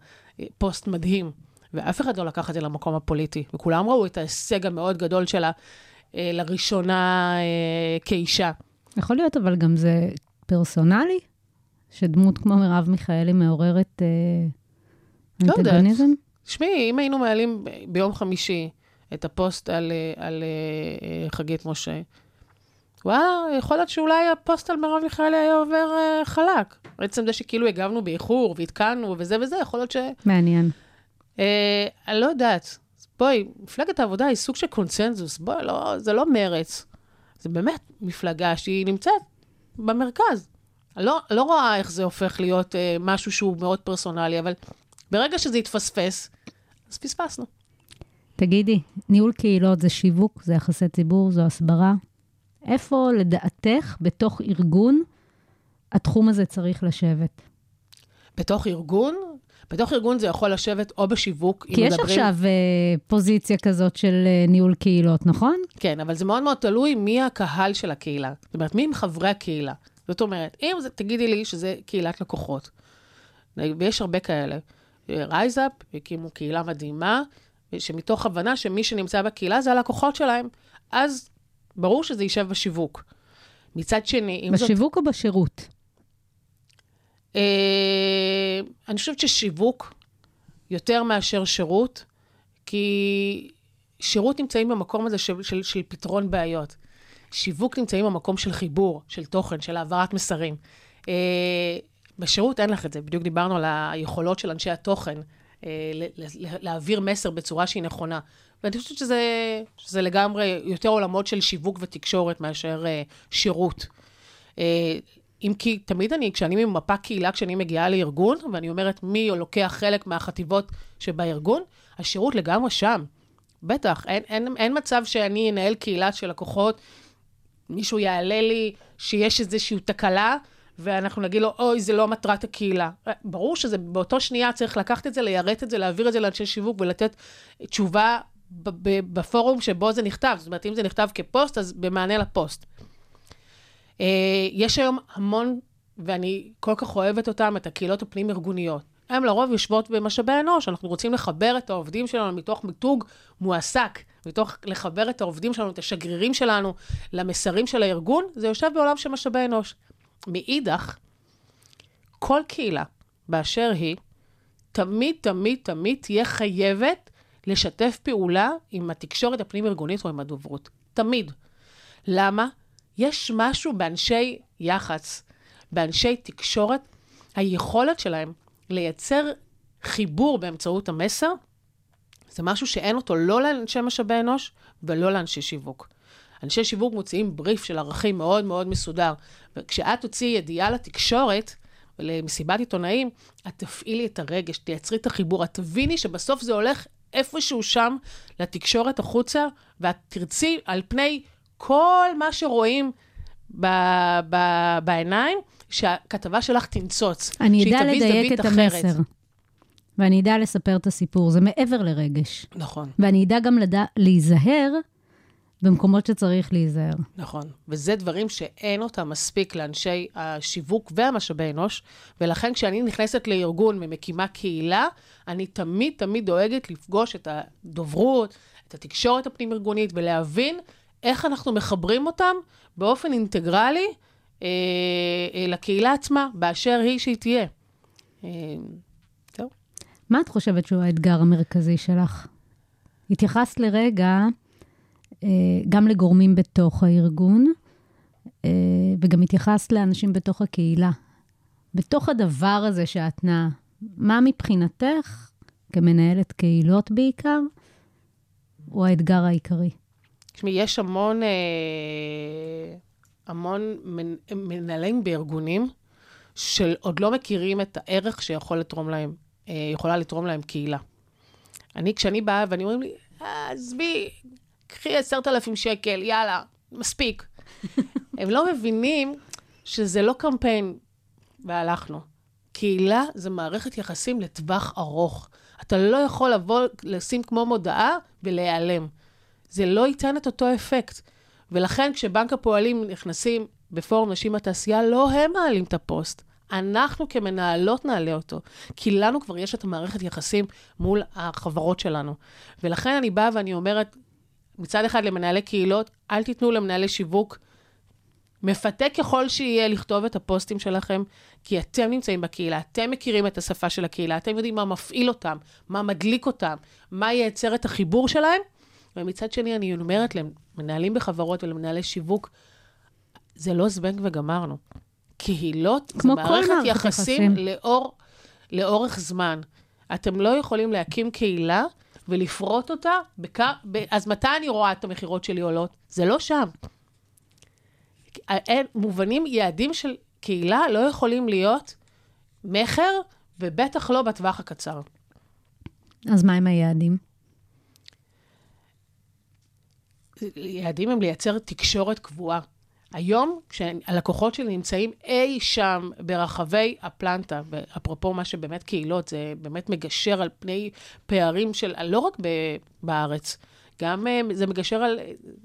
פוסט מדהים. ואף אחד לא לקח את זה למקום הפוליטי, וכולם ראו את ההישג המאוד גדול שלה אה, לראשונה אה, כאישה. יכול להיות, אבל גם זה פרסונלי? שדמות כמו מרב מיכאלי מעוררת אה, לא יודעת. אנטגוניזם? תשמעי, אם היינו מעלים ביום חמישי את הפוסט על, אה, על אה, אה, חגית משה, וואלה, יכול להיות שאולי הפוסט על מרב מיכאלי היה עובר אה, חלק. בעצם זה שכאילו הגבנו באיחור והתקנו וזה וזה, יכול להיות ש... מעניין. אה, אני לא יודעת. בואי, מפלגת העבודה היא סוג של קונצנזוס. בואי, לא, זה לא מרץ. זה באמת מפלגה שהיא נמצאת במרכז. אני לא, לא רואה איך זה הופך להיות אה, משהו שהוא מאוד פרסונלי, אבל ברגע שזה יתפספס, אז פספסנו. תגידי, ניהול קהילות זה שיווק, זה יחסי ציבור, זו הסברה. איפה לדעתך, בתוך ארגון, התחום הזה צריך לשבת? בתוך ארגון, בתוך ארגון זה יכול לשבת או בשיווק, כי אם יש מדברים... עכשיו אה, פוזיציה כזאת של אה, ניהול קהילות, נכון? כן, אבל זה מאוד מאוד תלוי מי הקהל של הקהילה. זאת אומרת, מי הם חברי הקהילה. זאת אומרת, אם זה, תגידי לי שזה קהילת לקוחות, ויש הרבה כאלה. רייזאפ הקימו קהילה מדהימה, שמתוך הבנה שמי שנמצא בקהילה זה הלקוחות שלהם, אז ברור שזה יישב בשיווק. מצד שני, אם זאת... בשיווק או בשירות? אה, אני חושבת ששיווק יותר מאשר שירות, כי שירות נמצאים במקום הזה של, של, של פתרון בעיות. שיווק נמצאים במקום של חיבור, של תוכן, של העברת מסרים. אה, בשירות אין לך את זה, בדיוק דיברנו על היכולות של אנשי התוכן. אה, להעביר מסר בצורה שהיא נכונה. ואני חושבת שזה, שזה לגמרי יותר עולמות של שיווק ותקשורת מאשר אה, שירות. אם כי תמיד אני, כשאני ממפה קהילה, כשאני מגיעה לארגון, ואני אומרת מי לוקח חלק מהחטיבות שבארגון, השירות לגמרי שם. בטח, אין, אין, אין מצב שאני אנהל קהילה של לקוחות, מישהו יעלה לי שיש איזושהי תקלה, ואנחנו נגיד לו, אוי, זה לא מטרת הקהילה. ברור שזה באותו שנייה צריך לקחת את זה, ליירט את זה, להעביר את זה לאנשי שיווק ולתת תשובה בפורום שבו זה נכתב. זאת אומרת, אם זה נכתב כפוסט, אז במענה לפוסט. אה, יש היום המון, ואני כל כך אוהבת אותם, את הקהילות הפנים-ארגוניות. הן לרוב יושבות במשאבי אנוש, אנחנו רוצים לחבר את העובדים שלנו מתוך מיתוג מועסק, מתוך לחבר את העובדים שלנו, את השגרירים שלנו, למסרים של הארגון, זה יושב בעולם של משאבי אנוש. מאידך, כל קהילה באשר היא, תמיד, תמיד, תמיד תהיה חייבת לשתף פעולה עם התקשורת הפנים-ארגונית או עם הדוברות. תמיד. למה? יש משהו באנשי יח"צ, באנשי תקשורת, היכולת שלהם לייצר חיבור באמצעות המסר, זה משהו שאין אותו לא לאנשי משאבי אנוש ולא לאנשי שיווק. אנשי שיווק מוציאים בריף של ערכים מאוד מאוד מסודר, וכשאת תוציאי ידיעה לתקשורת, למסיבת עיתונאים, את תפעילי את הרגש, תייצרי את החיבור, את תביני שבסוף זה הולך איפשהו שם לתקשורת החוצה, ואת תרצי על פני כל מה שרואים ב, ב, בעיניים, שהכתבה שלך תנצוץ. אני אדע לדייק את אחרת. המסר, ואני אדע לספר את הסיפור, זה מעבר לרגש. נכון. ואני אדע גם לדע, להיזהר במקומות שצריך להיזהר. נכון, וזה דברים שאין אותם מספיק לאנשי השיווק והמשאבי אנוש, ולכן כשאני נכנסת לארגון ומקימה קהילה, אני תמיד תמיד דואגת לפגוש את הדוברות, את התקשורת הפנים-ארגונית, ולהבין איך אנחנו מחברים אותם באופן אינטגרלי אה, אה, לקהילה עצמה, באשר היא שהיא תהיה. אה. מה את חושבת שהוא האתגר המרכזי שלך? התייחסת לרגע אה, גם לגורמים בתוך הארגון, אה, וגם התייחסת לאנשים בתוך הקהילה. בתוך הדבר הזה שאת נעה, מה מבחינתך, כמנהלת קהילות בעיקר, הוא האתגר העיקרי? תשמעי, יש המון, אה, המון מנ- מנהלים בארגונים שעוד לא מכירים את הערך שיכול לתרום להם, יכולה לתרום להם קהילה. אני, כשאני באה ואני אומרים לי, "אה, עזבי, קחי עשרת אלפים שקל, יאללה, מספיק. הם לא מבינים שזה לא קמפיין והלכנו. קהילה זה מערכת יחסים לטווח ארוך. אתה לא יכול לבוא, לשים כמו מודעה ולהיעלם. זה לא ייתן את אותו אפקט. ולכן כשבנק הפועלים נכנסים בפורום נשים בתעשייה, לא הם מעלים את הפוסט. אנחנו כמנהלות נעלה אותו, כי לנו כבר יש את המערכת יחסים מול החברות שלנו. ולכן אני באה ואני אומרת, מצד אחד למנהלי קהילות, אל תיתנו למנהלי שיווק מפתה ככל שיהיה לכתוב את הפוסטים שלכם, כי אתם נמצאים בקהילה, אתם מכירים את השפה של הקהילה, אתם יודעים מה מפעיל אותם, מה מדליק אותם, מה ייצר את החיבור שלהם. ומצד שני, אני אומרת למנהלים בחברות ולמנהלי שיווק, זה לא זבנג וגמרנו. קהילות, כמו זה מערכת יחסים יחסים. לאור, לאורך זמן. אתם לא יכולים להקים קהילה ולפרוט אותה, בק... ב... אז מתי אני רואה את המכירות שלי עולות? זה לא שם. אין, מובנים, יעדים של קהילה לא יכולים להיות מכר, ובטח לא בטווח הקצר. אז מה עם היעדים? יעדים הם לייצר תקשורת קבועה. היום, כשהלקוחות שלי נמצאים אי שם ברחבי הפלנטה, ואפרופו מה שבאמת קהילות, זה באמת מגשר על פני פערים של, לא רק בארץ, גם אה, זה מגשר על,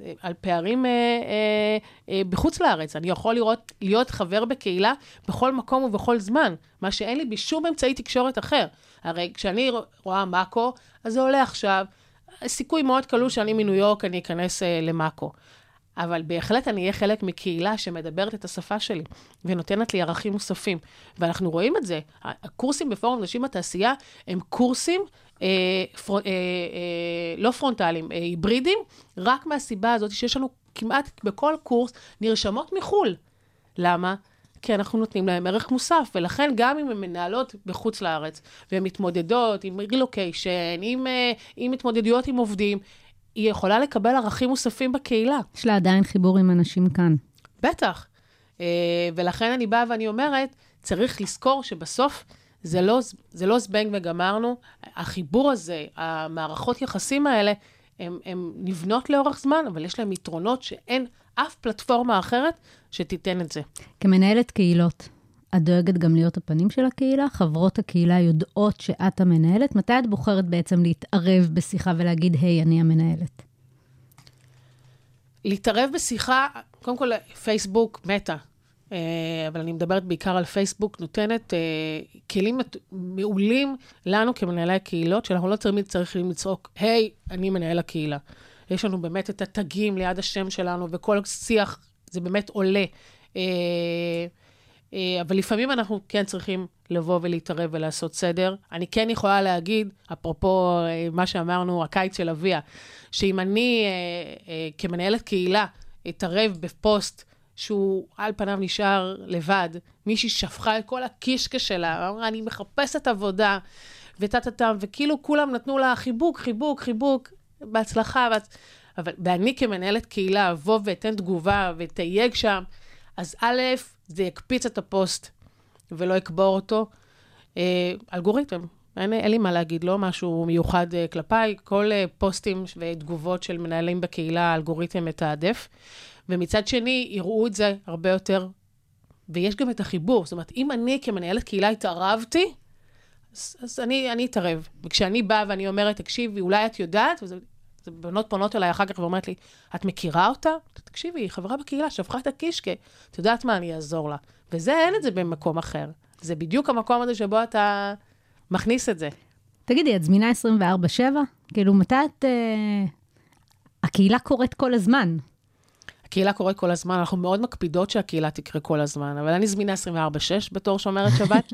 אה, על פערים אה, אה, אה, בחוץ לארץ. אני יכול לראות, להיות חבר בקהילה בכל מקום ובכל זמן, מה שאין לי בשום אמצעי תקשורת אחר. הרי כשאני רואה מאקו, אז זה עולה עכשיו. סיכוי מאוד קלוש שאני מניו יורק, אני אכנס אה, למאקו. אבל בהחלט אני אהיה חלק מקהילה שמדברת את השפה שלי ונותנת לי ערכים נוספים. ואנחנו רואים את זה. הקורסים בפורום נשים בתעשייה הם קורסים אה, פר, אה, אה, לא פרונטליים, אה, היברידיים, רק מהסיבה הזאת שיש לנו כמעט בכל קורס נרשמות מחו"ל. למה? כי אנחנו נותנים להם ערך מוסף, ולכן גם אם הן מנהלות בחוץ לארץ, והן מתמודדות עם רילוקיישן, עם, אה, עם התמודדויות עם עובדים, היא יכולה לקבל ערכים מוספים בקהילה. יש לה עדיין חיבור עם אנשים כאן. בטח. אה, ולכן אני באה ואני אומרת, צריך לזכור שבסוף זה לא, זה לא זבנג וגמרנו. החיבור הזה, המערכות יחסים האלה, הן נבנות לאורך זמן, אבל יש להן יתרונות שאין אף פלטפורמה אחרת שתיתן את זה. כמנהלת קהילות, את דואגת גם להיות הפנים של הקהילה? חברות הקהילה יודעות שאת המנהלת? מתי את בוחרת בעצם להתערב בשיחה ולהגיד, היי, אני המנהלת? להתערב בשיחה, קודם כל, פייסבוק מתה. אה, אבל אני מדברת בעיקר על פייסבוק, נותנת אה, כלים מעולים לנו כמנהלי הקהילות, שאנחנו לא תמיד צריכים לצעוק, היי, אני מנהל הקהילה. יש לנו באמת את התגים ליד השם שלנו, וכל שיח, זה באמת עולה. אה, אבל לפעמים אנחנו כן צריכים לבוא ולהתערב ולעשות סדר. אני כן יכולה להגיד, אפרופו אה, מה שאמרנו, הקיץ של אביה, שאם אני אה, כמנהלת קהילה אתערב בפוסט שהוא על פניו נשאר לבד, מישהי שפכה את כל הקישקע שלה, אמרה, אני מחפשת עבודה, וטה-טה-טם, וכאילו כולם נתנו לה חיבוק, חיבוק, חיבוק, בהצלחה. בהצ... אבל ואני כמנהלת קהילה אבוא ואתן תגובה ואתייג שם, אז א', זה יקפיץ את הפוסט ולא יקבור אותו. אה, אלגוריתם, אין, אין לי מה להגיד, לא משהו מיוחד אה, כלפיי, כל אה, פוסטים ותגובות של מנהלים בקהילה, האלגוריתם מתעדף. ומצד שני, יראו את זה הרבה יותר, ויש גם את החיבור. זאת אומרת, אם אני כמנהלת קהילה התערבתי, אז, אז אני, אני אתערב. וכשאני באה ואני אומרת, תקשיבי, אולי את יודעת, וזה, בנות פונות אליי אחר כך ואומרת לי, את מכירה אותה? תקשיבי, היא חברה בקהילה, שפכה את הקישקע. את יודעת מה, אני אעזור לה. וזה, אין את זה במקום אחר. זה בדיוק המקום הזה שבו אתה מכניס את זה. תגידי, את זמינה 24-7? כאילו, מתי את... אה... הקהילה קורית כל הזמן. הקהילה קורית כל הזמן, אנחנו מאוד מקפידות שהקהילה תקרה כל הזמן, אבל אני זמינה 24-6 בתור שומרת שבת.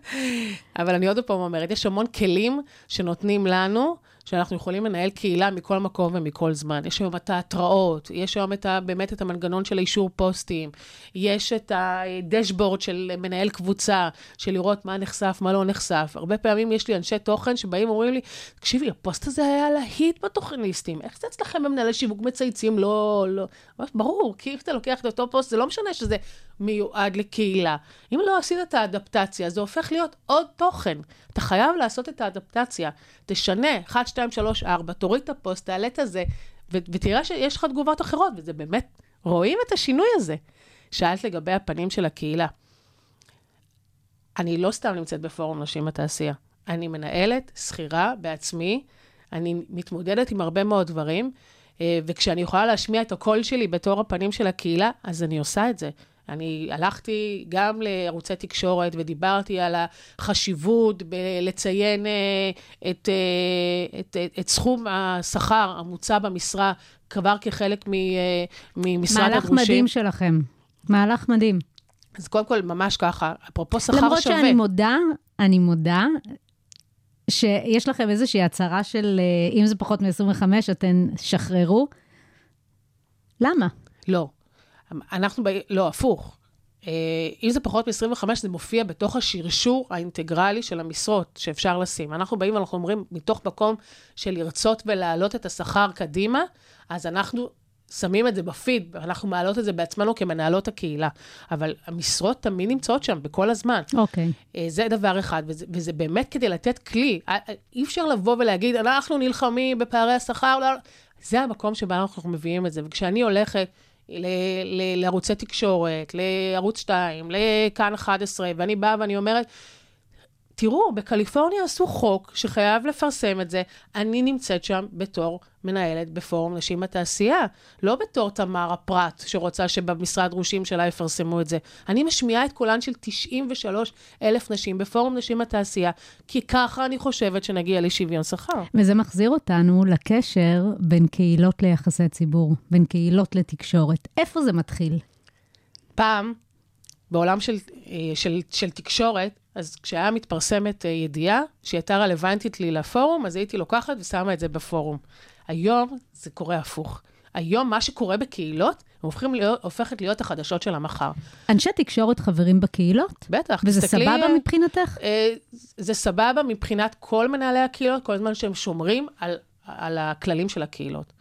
אבל אני עוד פעם אומרת, יש המון כלים שנותנים לנו, שאנחנו יכולים לנהל קהילה מכל מקום ומכל זמן. יש היום את ההתראות, יש היום את ה, באמת את המנגנון של אישור פוסטים, יש את הדשבורד של מנהל קבוצה, של לראות מה נחשף, מה לא נחשף. הרבה פעמים יש לי אנשי תוכן שבאים ואומרים לי, תקשיבי, הפוסט הזה היה להיט בתוכניסטים, איך זה אצלכם במנהלי שיווק מצייצים? לא, לא. ברור, כי אם אתה לוקח את אותו פוסט, זה לא משנה שזה מיועד לקהילה. אם לא עשית את האדפטציה, זה הופך להיות עוד תוכן. אתה חייב לעשות את האדפטציה. תשנה, 1, 2, 3, 4, תוריד את הפוסט, תעלה את הזה, ו- ותראה שיש לך תגובות אחרות, וזה באמת, רואים את השינוי הזה. שאלת לגבי הפנים של הקהילה. אני לא סתם נמצאת בפורום נשים בתעשייה. אני מנהלת, שכירה בעצמי, אני מתמודדת עם הרבה מאוד דברים, אה, וכשאני יכולה להשמיע את הקול שלי בתור הפנים של הקהילה, אז אני עושה את זה. אני הלכתי גם לערוצי תקשורת ודיברתי על החשיבות בלציין אה, את, אה, את, את, את סכום השכר המוצע במשרה כבר כחלק מ, ממשרד מהלך הדרושים. מדהים שלכם. מהלך מדהים. אז קודם כל, ממש ככה, אפרופו שכר למרות שווה. שאני מודה, אני מודה, שיש לכם איזושהי הצהרה של אה, אם זה פחות מ-25, אתן שחררו. למה? לא. אנחנו, ב... לא, הפוך. אה, אם זה פחות מ-25, זה מופיע בתוך השרשור האינטגרלי של המשרות שאפשר לשים. אנחנו באים ואנחנו אומרים, מתוך מקום של לרצות ולהעלות את השכר קדימה, אז אנחנו שמים את זה בפיד, אנחנו מעלות את זה בעצמנו כמנהלות הקהילה. אבל המשרות תמיד נמצאות שם בכל הזמן. אוקיי. אה, זה דבר אחד, וזה, וזה באמת כדי לתת כלי. אה, אי אפשר לבוא ולהגיד, אנחנו נלחמים בפערי השכר, לא, לא." זה המקום שבו אנחנו מביאים את זה. וכשאני הולכת ל- ל- לערוצי תקשורת, לערוץ 2, לכאן 11, ואני באה ואני אומרת, תראו, בקליפורניה עשו חוק שחייב לפרסם את זה. אני נמצאת שם בתור מנהלת בפורום נשים בתעשייה, לא בתור תמר הפרט שרוצה שבמשרד דרושים שלה יפרסמו את זה. אני משמיעה את קולן של 93 אלף נשים בפורום נשים בתעשייה, כי ככה אני חושבת שנגיע לשוויון שכר. וזה מחזיר אותנו לקשר בין קהילות ליחסי ציבור, בין קהילות לתקשורת. איפה זה מתחיל? פעם, בעולם של, אה, של, של תקשורת, אז כשהיה מתפרסמת אה, ידיעה שהייתה רלוונטית לי לפורום, אז הייתי לוקחת ושמה את זה בפורום. היום זה קורה הפוך. היום מה שקורה בקהילות, הופכים להיות, הופכת להיות החדשות של המחר. אנשי תקשורת חברים בקהילות? בטח, וזה תסתכלי, סבבה מבחינתך? אה, זה סבבה מבחינת כל מנהלי הקהילות, כל הזמן שהם שומרים על, על הכללים של הקהילות.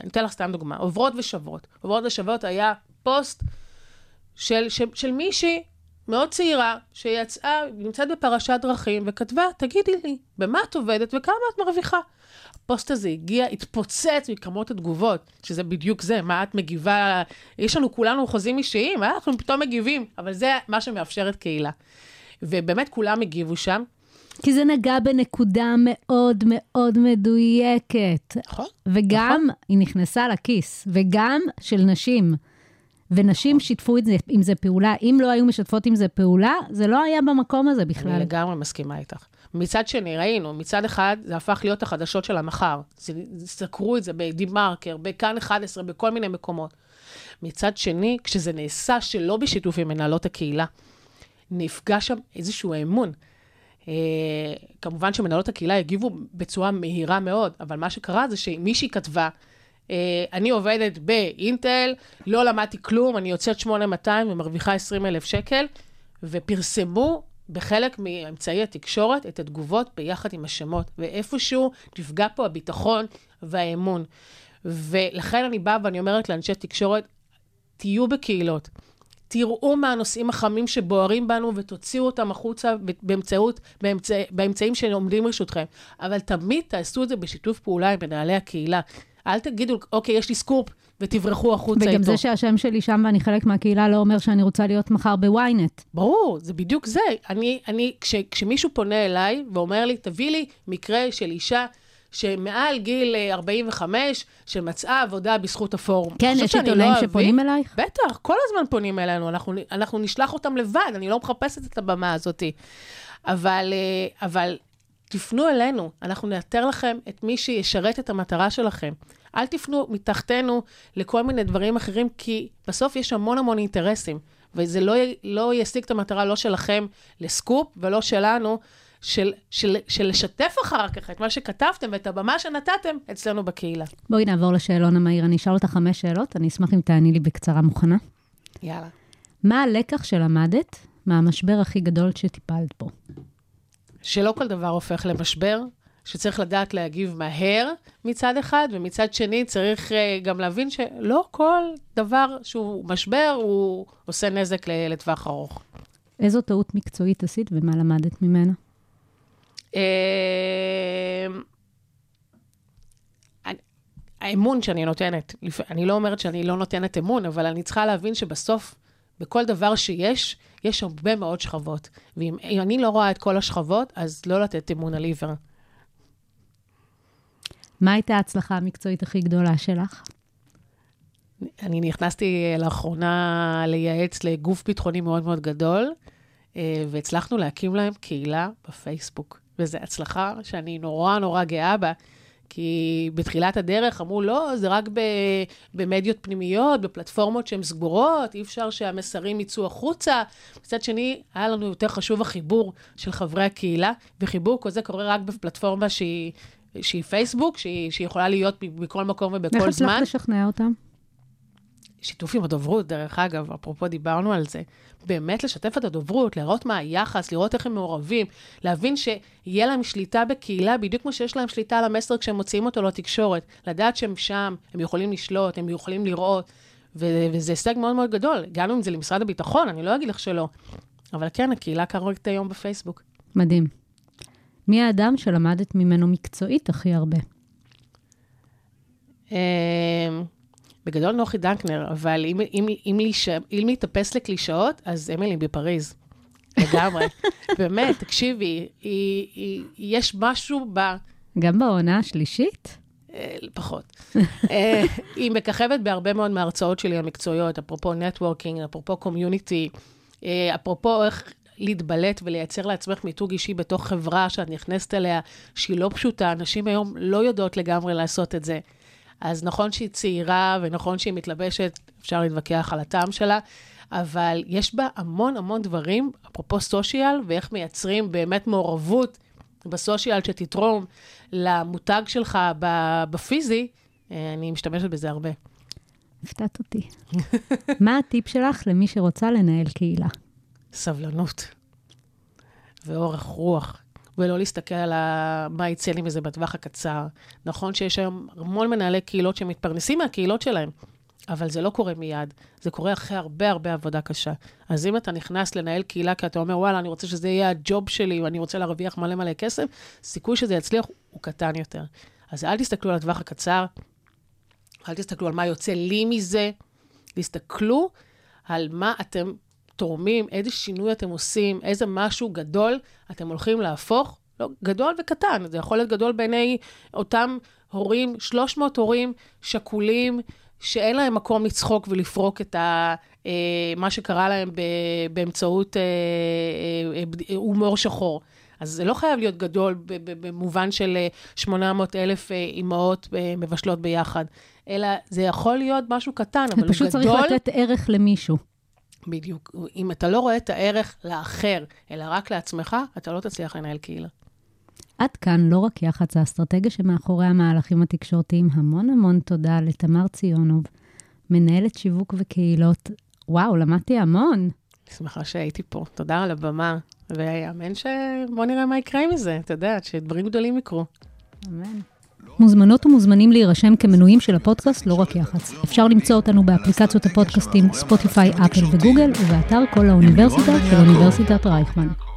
אני אתן לך סתם דוגמה, עוברות ושברות. עוברות ושברות היה פוסט של, של, של מישהי מאוד צעירה, שיצאה, נמצאת בפרשת דרכים, וכתבה, תגידי לי, במה את עובדת וכמה את מרוויחה? הפוסט הזה הגיע, התפוצץ מכמות התגובות, שזה בדיוק זה, מה את מגיבה, יש לנו כולנו חוזים אישיים, אה? אנחנו פתאום מגיבים, אבל זה מה שמאפשר את קהילה. ובאמת כולם הגיבו שם, כי זה נגע בנקודה מאוד מאוד מדויקת. נכון? וגם היא נכנסה לכיס, וגם של נשים. ונשים נכון. שיתפו את זה, עם זה פעולה. אם לא היו משתפות עם זה פעולה, זה לא היה במקום הזה בכלל. אני לגמרי מסכימה איתך. מצד שני, ראינו, מצד אחד, זה הפך להיות החדשות של המחר. סקרו את זה בדה-מרקר, בכאן 11, בכל מיני מקומות. מצד שני, כשזה נעשה שלא בשיתוף עם מנהלות הקהילה, נפגע שם איזשהו אמון. אה, כמובן שמנהלות הקהילה הגיבו בצורה מהירה מאוד, אבל מה שקרה זה שמישהי כתבה, אני עובדת באינטל, לא למדתי כלום, אני יוצאת 8200 ומרוויחה 20 אלף שקל, ופרסמו בחלק מאמצעי התקשורת את התגובות ביחד עם השמות, ואיפשהו נפגע פה הביטחון והאמון. ולכן אני באה ואני אומרת לאנשי תקשורת, תהיו בקהילות. תראו מה הנושאים החמים שבוערים בנו ותוציאו אותם החוצה באמצעות, באמצע, באמצעים שעומדים לרשותכם. אבל תמיד תעשו את זה בשיתוף פעולה עם מנהלי הקהילה. אל תגידו, אוקיי, יש לי סקופ, ותברחו החוצה וגם איתו. זה שהשם שלי שם ואני חלק מהקהילה לא אומר שאני רוצה להיות מחר בוויינט. ברור, זה בדיוק זה. אני, אני, כש, כשמישהו פונה אליי ואומר לי, תביא לי מקרה של אישה שמעל גיל אה, 45, שמצאה עבודה בזכות הפורום. כן, יש עיתונאים לא שפונים אביא? אלייך? בטח, כל הזמן פונים אלינו, אנחנו, אנחנו נשלח אותם לבד, אני לא מחפשת את הבמה הזאת. אבל, אה, אבל תפנו אלינו, אנחנו נאתר לכם את מי שישרת את המטרה שלכם. אל תפנו מתחתנו לכל מיני דברים אחרים, כי בסוף יש המון המון אינטרסים, וזה לא, לא ישיג את המטרה לא שלכם לסקופ ולא שלנו, של, של, של לשתף אחר כך את מה שכתבתם ואת הבמה שנתתם אצלנו בקהילה. בואי נעבור לשאלון המהיר, אני אשאל אותך חמש שאלות, אני אשמח אם תעני לי בקצרה מוכנה. יאללה. מה הלקח שלמדת מהמשבר הכי גדול שטיפלת בו? שלא כל דבר הופך למשבר, שצריך לדעת להגיב מהר מצד אחד, ומצד שני צריך uh, גם להבין שלא כל דבר שהוא משבר, הוא עושה נזק לטווח ארוך. איזו טעות מקצועית עשית ומה למדת ממנה? אה, האמון שאני נותנת, אני לא אומרת שאני לא נותנת אמון, אבל אני צריכה להבין שבסוף, בכל דבר שיש, יש הרבה מאוד שכבות. ואם אם אני לא רואה את כל השכבות, אז לא לתת אמון על עיוור. מה הייתה ההצלחה המקצועית הכי גדולה שלך? אני נכנסתי אה, לאחרונה לייעץ לגוף ביטחוני מאוד מאוד גדול, אה, והצלחנו להקים להם קהילה בפייסבוק. וזו הצלחה שאני נורא נורא גאה בה, כי בתחילת הדרך אמרו, לא, זה רק במדיות פנימיות, בפלטפורמות שהן סגורות, אי אפשר שהמסרים יצאו החוצה. מצד שני, היה לנו יותר חשוב החיבור של חברי הקהילה, וחיבור כזה קורה רק בפלטפורמה שהיא... שהיא פייסבוק, שהיא, שהיא יכולה להיות בכל מקום איך ובכל זמן. הצלחת לשכנע אותם? שיתוף עם הדוברות, דרך אגב, אפרופו דיברנו על זה, באמת לשתף את הדוברות, לראות מה היחס, לראות איך הם מעורבים, להבין שיהיה להם שליטה בקהילה, בדיוק כמו שיש להם שליטה על המסר כשהם מוציאים אותו לתקשורת, לדעת שהם שם, הם יכולים לשלוט, הם יכולים לראות, ו- וזה הישג מאוד מאוד גדול. גם אם זה למשרד הביטחון, אני לא אגיד לך שלא. אבל כן, הקהילה קראת היום בפייסבוק. מדהים. מי האדם שלמדת ממנו מקצועית הכי הרבה? אמ, בגדול נוחי דנקנר, אבל אם, אם, אם, להיש... אם להתאפס לקלישאות, אז אמילי בפריז. לגמרי. באמת, תקשיבי, היא, היא, יש משהו ב... גם בעונה השלישית? אה, פחות. אה, היא מככבת בהרבה מאוד מההרצאות שלי המקצועיות, אפרופו networking, אפרופו community, אה, אפרופו איך להתבלט ולייצר לעצמך מיתוג אישי בתוך חברה שאת נכנסת אליה, שהיא לא פשוטה, נשים היום לא יודעות לגמרי לעשות את זה. אז נכון שהיא צעירה ונכון שהיא מתלבשת, אפשר להתווכח על הטעם שלה, אבל יש בה המון המון דברים, אפרופו social, ואיך מייצרים באמת מעורבות בסושיאל שתתרום למותג שלך בפיזי, אה, אני משתמשת בזה הרבה. הפתעת אותי. מה הטיפ שלך למי שרוצה לנהל קהילה? סבלנות ואורך רוח, ולא להסתכל על. מה יצא לי מזה בטווח הקצר. נכון שיש היום המון מנהלי קהילות שמתפרנסים מהקהילות שלהם, אבל זה לא קורה מיד, זה קורה אחרי הרבה הרבה עבודה קשה. אז אם אתה נכנס לנהל קהילה כי אתה אומר, וואלה, אני רוצה שזה יהיה הג'וב שלי ואני רוצה להרוויח מלא מלא כסף, סיכוי שזה יצליח הוא קטן יותר. אז אל תסתכלו על הטווח הקצר, אל תסתכלו על מה יוצא לי מזה, תסתכלו על מה אתם תורמים, איזה שינוי אתם עושים, איזה משהו גדול אתם הולכים להפוך. לא, גדול וקטן, זה יכול להיות גדול בעיני אותם הורים, 300 הורים שכולים, שאין להם מקום לצחוק ולפרוק את ה, אה, מה שקרה להם ב, באמצעות אה, אה, בד- הומור שחור. אז זה לא חייב להיות גדול במובן של אה, 800 אלף אה, אימהות אה, מבשלות ביחד, אלא זה יכול להיות משהו קטן, אבל הוא פשוט צריך גדול. לתת ערך למישהו. בדיוק. אם אתה לא רואה את הערך לאחר, אלא רק לעצמך, אתה לא תצליח לנהל קהילה. עד כאן לא רק יח"צ האסטרטגיה שמאחורי המהלכים התקשורתיים. המון המון תודה לתמר ציונוב, מנהלת שיווק וקהילות. וואו, למדתי המון. אני שמחה שהייתי פה. תודה על הבמה, ואמן ש... בוא נראה מה יקרה מזה, אתה יודע, שדברים גדולים יקרו. אמן. מוזמנות ומוזמנים להירשם כמנויים של הפודקאסט לא רק יח"צ. אפשר למצוא אותנו באפליקציות הפודקאסטים ספוטיפיי, אפל וגוגל, ובאתר כל האוניברסיטה של אוניברסיטת רייכמן.